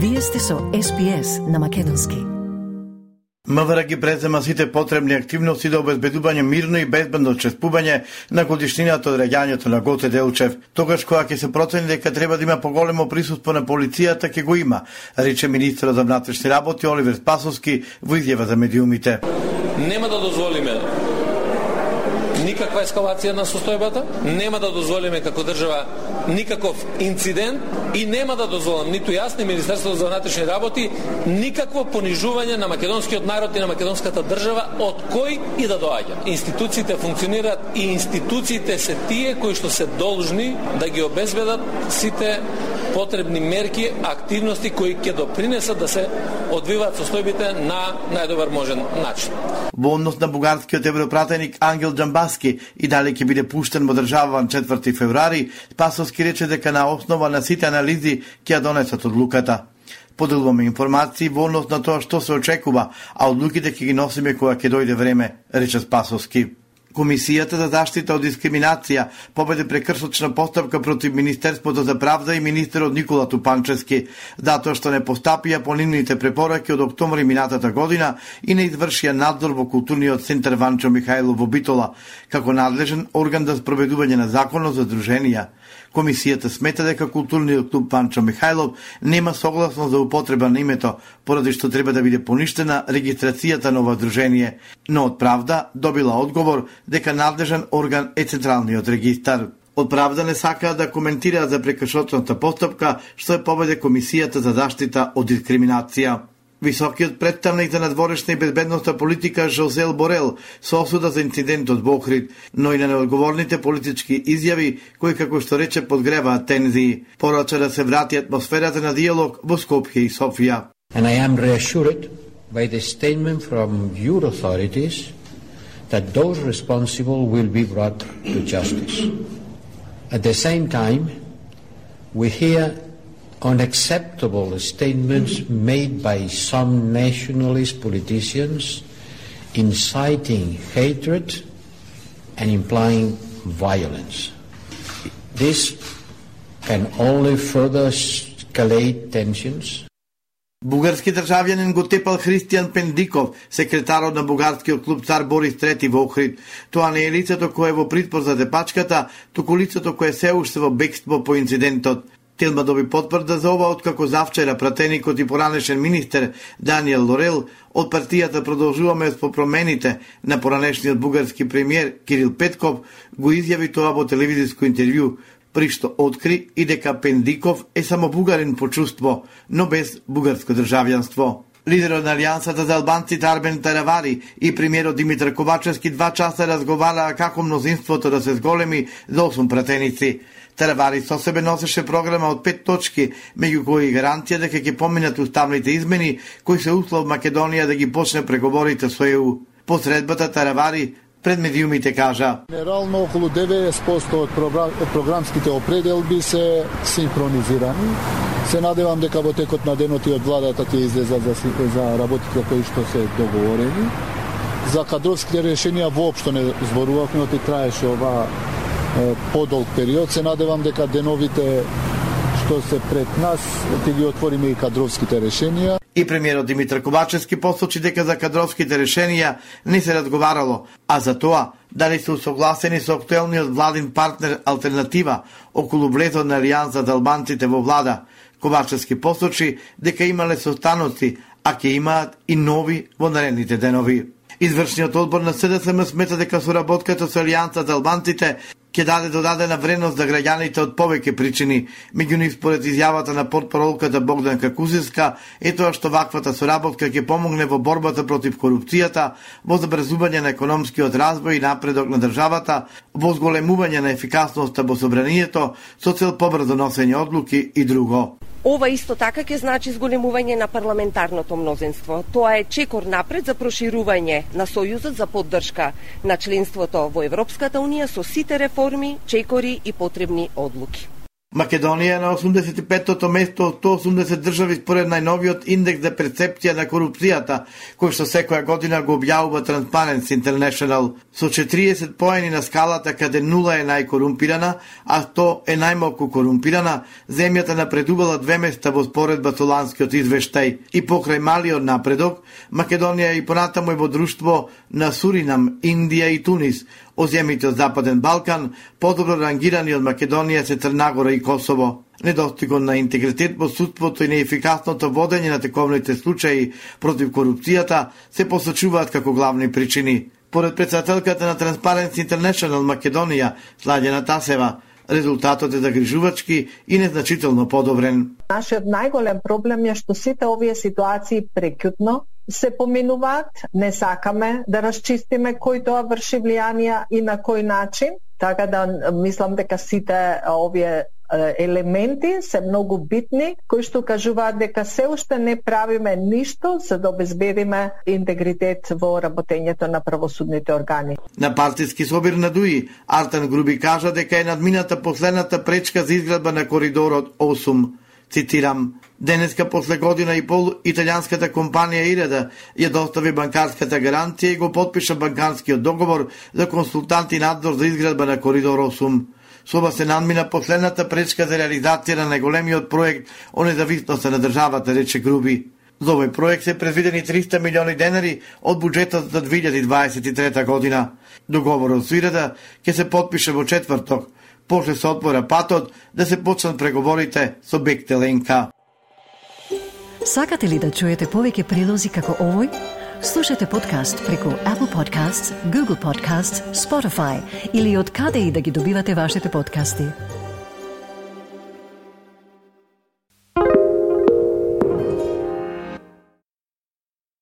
Вие сте со SPS на Македонски. МВР ги презема сите потребни активности за обезбедување мирно и безбедно чествување на годишнината од реѓањето на Гоце Делчев. Тогаш кога ќе се процени дека треба да има поголемо присуство на полицијата, ќе го има, рече министерот за внатрешни работи Оливер Спасовски во изјава за медиумите. Нема да дозволиме никаква ескалација на состојбата, нема да дозволиме како држава никаков инцидент и нема да дозволам ниту јас ни Министерството за внатрешни работи никакво понижување на македонскиот народ и на македонската држава од кој и да доаѓа. Институциите функционираат и институциите се тие кои што се должни да ги обезбедат сите потребни мерки, активности кои ќе допринесат да се одвиваат состојбите на најдобар можен начин. Во однос на бугарскиот европратеник Ангел маски и дали ќе биде пуштен во држава 4 февруари, Спасовски рече дека на основа на сите анализи ќе ја донесат одлуката. Поделуваме информации во однос на тоа што се очекува, а одлуките ќе ги носиме кога ќе дојде време, рече Спасовски. Комисијата за заштита од дискриминација победе прекршочна постапка против Министерството за правда и министерот Никола Тупанчески, затоа што не постапија по нивните препораки од октомври минатата година и не извршија надзор во културниот центар Ванчо Михајлов во Битола, како надлежен орган за спроведување на законот за друженија. Комисијата смета дека културниот клуб Панчо Михајлов нема согласно за употреба на името, поради што треба да биде поништена регистрацијата на ова дружение, но од правда добила одговор дека надлежен орган е Централниот регистар. Од правда не сакаа да коментираат за прекршотната постапка што е поведе Комисијата за заштита од дискриминација. Високиот представник за надворешна и безбедностна политика Жозел Борел со осуда за инцидентот во Охрид, но и на неодговорните политички изјави кои како што рече подгреваат тензии. Порача да се врати атмосферата на диалог во Скопје и Софија. And I am reassured by the statement from your authorities that those responsible will be brought to justice. At the same time, we hear unacceptable statements made by some nationalist politicians inciting hatred and implying violence. This can only further escalate tensions Бугарски државјанин го тепал Христијан Пендиков, секретарот на бугарскиот клуб Цар Борис III во Охрид. Тоа не е лицето кое е во притвор за тепачката, туку лицето кое се уште во бегство по инцидентот. Телма доби потврда за ова откако завчера пратеникот и поранешен министер Даниел Лорел од партијата продолжуваме по промените на поранешниот бугарски премиер Кирил Петков го изјави тоа во телевизиско интервју при што откри и дека Пендиков е само бугарин по чувство, но без бугарско државјанство. Лидерот на Алијансата за албанците Арбен Таравари и премиерот Димитар Ковачевски два часа разговараа како мнозинството да се зголеми за осум пратеници. Таравари со себе носеше програма од пет точки, меѓу кои гаранција дека ќе поминат уставните измени, кои се услов Македонија да ги почне преговорите со ЕУ. Посредбата Таравари пред медиумите кажа. Генерално околу 90% од програмските определби се синхронизирани. Се надевам дека во текот на денот и од владата ќе излезат за, за работите кои што се договорени. За кадровските решенија воопшто не зборувавме, оти траеше ова подолг период. Се надевам дека деновите што се пред нас ќе ги отвориме и кадровските решенија. И премиерот Димитар Ковачевски посочи дека за кадровските решенија не се разговарало, а за тоа дали се усогласени со актуелниот владин партнер алтернатива околу влезот на Алијанс за албанците во влада. Ковачевски посочи дека имале состаноци, а ќе имаат и нови во наредните денови. Извршниот одбор на СДСМ смета дека соработката со Алијанса за албанците ќе даде додадена вредност за граѓаните од повеќе причини. Меѓу нив според изјавата на портпаролката Богдан Какузиска, е тоа што ваквата соработка ќе помогне во борбата против корупцијата, во забрзување на економскиот развој и напредок на државата, во зголемување на ефикасноста во собранието со цел побрзо носење одлуки и друго. Ова исто така ќе значи зголемување на парламентарното мнозинство. Тоа е чекор напред за проширување на Сојузот за поддршка на членството во Европската Унија со сите реформи, чекори и потребни одлуки. Македонија е на 85-тото место од 180 држави според најновиот индекс за перцепција на корупцијата, кој што секоја година го објавува Transparency International. Со 40 поени на скалата каде нула е најкорумпирана, а 100 е најмалку корумпирана, земјата напредувала две места во споредба со ланскиот извештај. И покрај малиот напредок, Македонија и понатаму е во друштво на Суринам, Индија и Тунис, Од земјите од Западен Балкан, подобро рангирани од Македонија се Црнагора и Косово. Недостигот на интегритет во судството и неефикасното водење на тековните случаи против корупцијата се посочуваат како главни причини. Поред председателката на Transparency International Македонија, Сладјана Тасева, резултатот е загрижувачки и незначително подобрен. Нашиот најголем проблем е што сите овие ситуации прекјутно се поминуваат, не сакаме да расчистиме кој тоа врши влијанија и на кој начин, така да мислам дека сите овие елементи се многу битни кои што кажуваат дека се уште не правиме ништо за да обезбедиме интегритет во работењето на правосудните органи. На партиски собир на Дуи, Артан Груби кажа дека е надмината последната пречка за изградба на коридорот 8 цитирам, Денеска после година и пол италијанската компанија Иреда ја достави банкарската гаранција и го подпиша банкарскиот договор за консултант и надзор за изградба на коридор 8. Соба се надмина последната пречка за реализација на најголемиот проект о независноста на државата, рече Груби. За овој проект се предвидени 300 милиони денари од буџетот за 2023 година. Договорот со Иреда ќе се подпише во четврток, после се отвора патот да се почнат преговорите со Бектеленка. Сакате ли да чуете повеќе прилози како овој? Слушате подкаст преку Apple Podcasts, Google Podcasts, Spotify или од каде и да ги добивате вашите подкасти.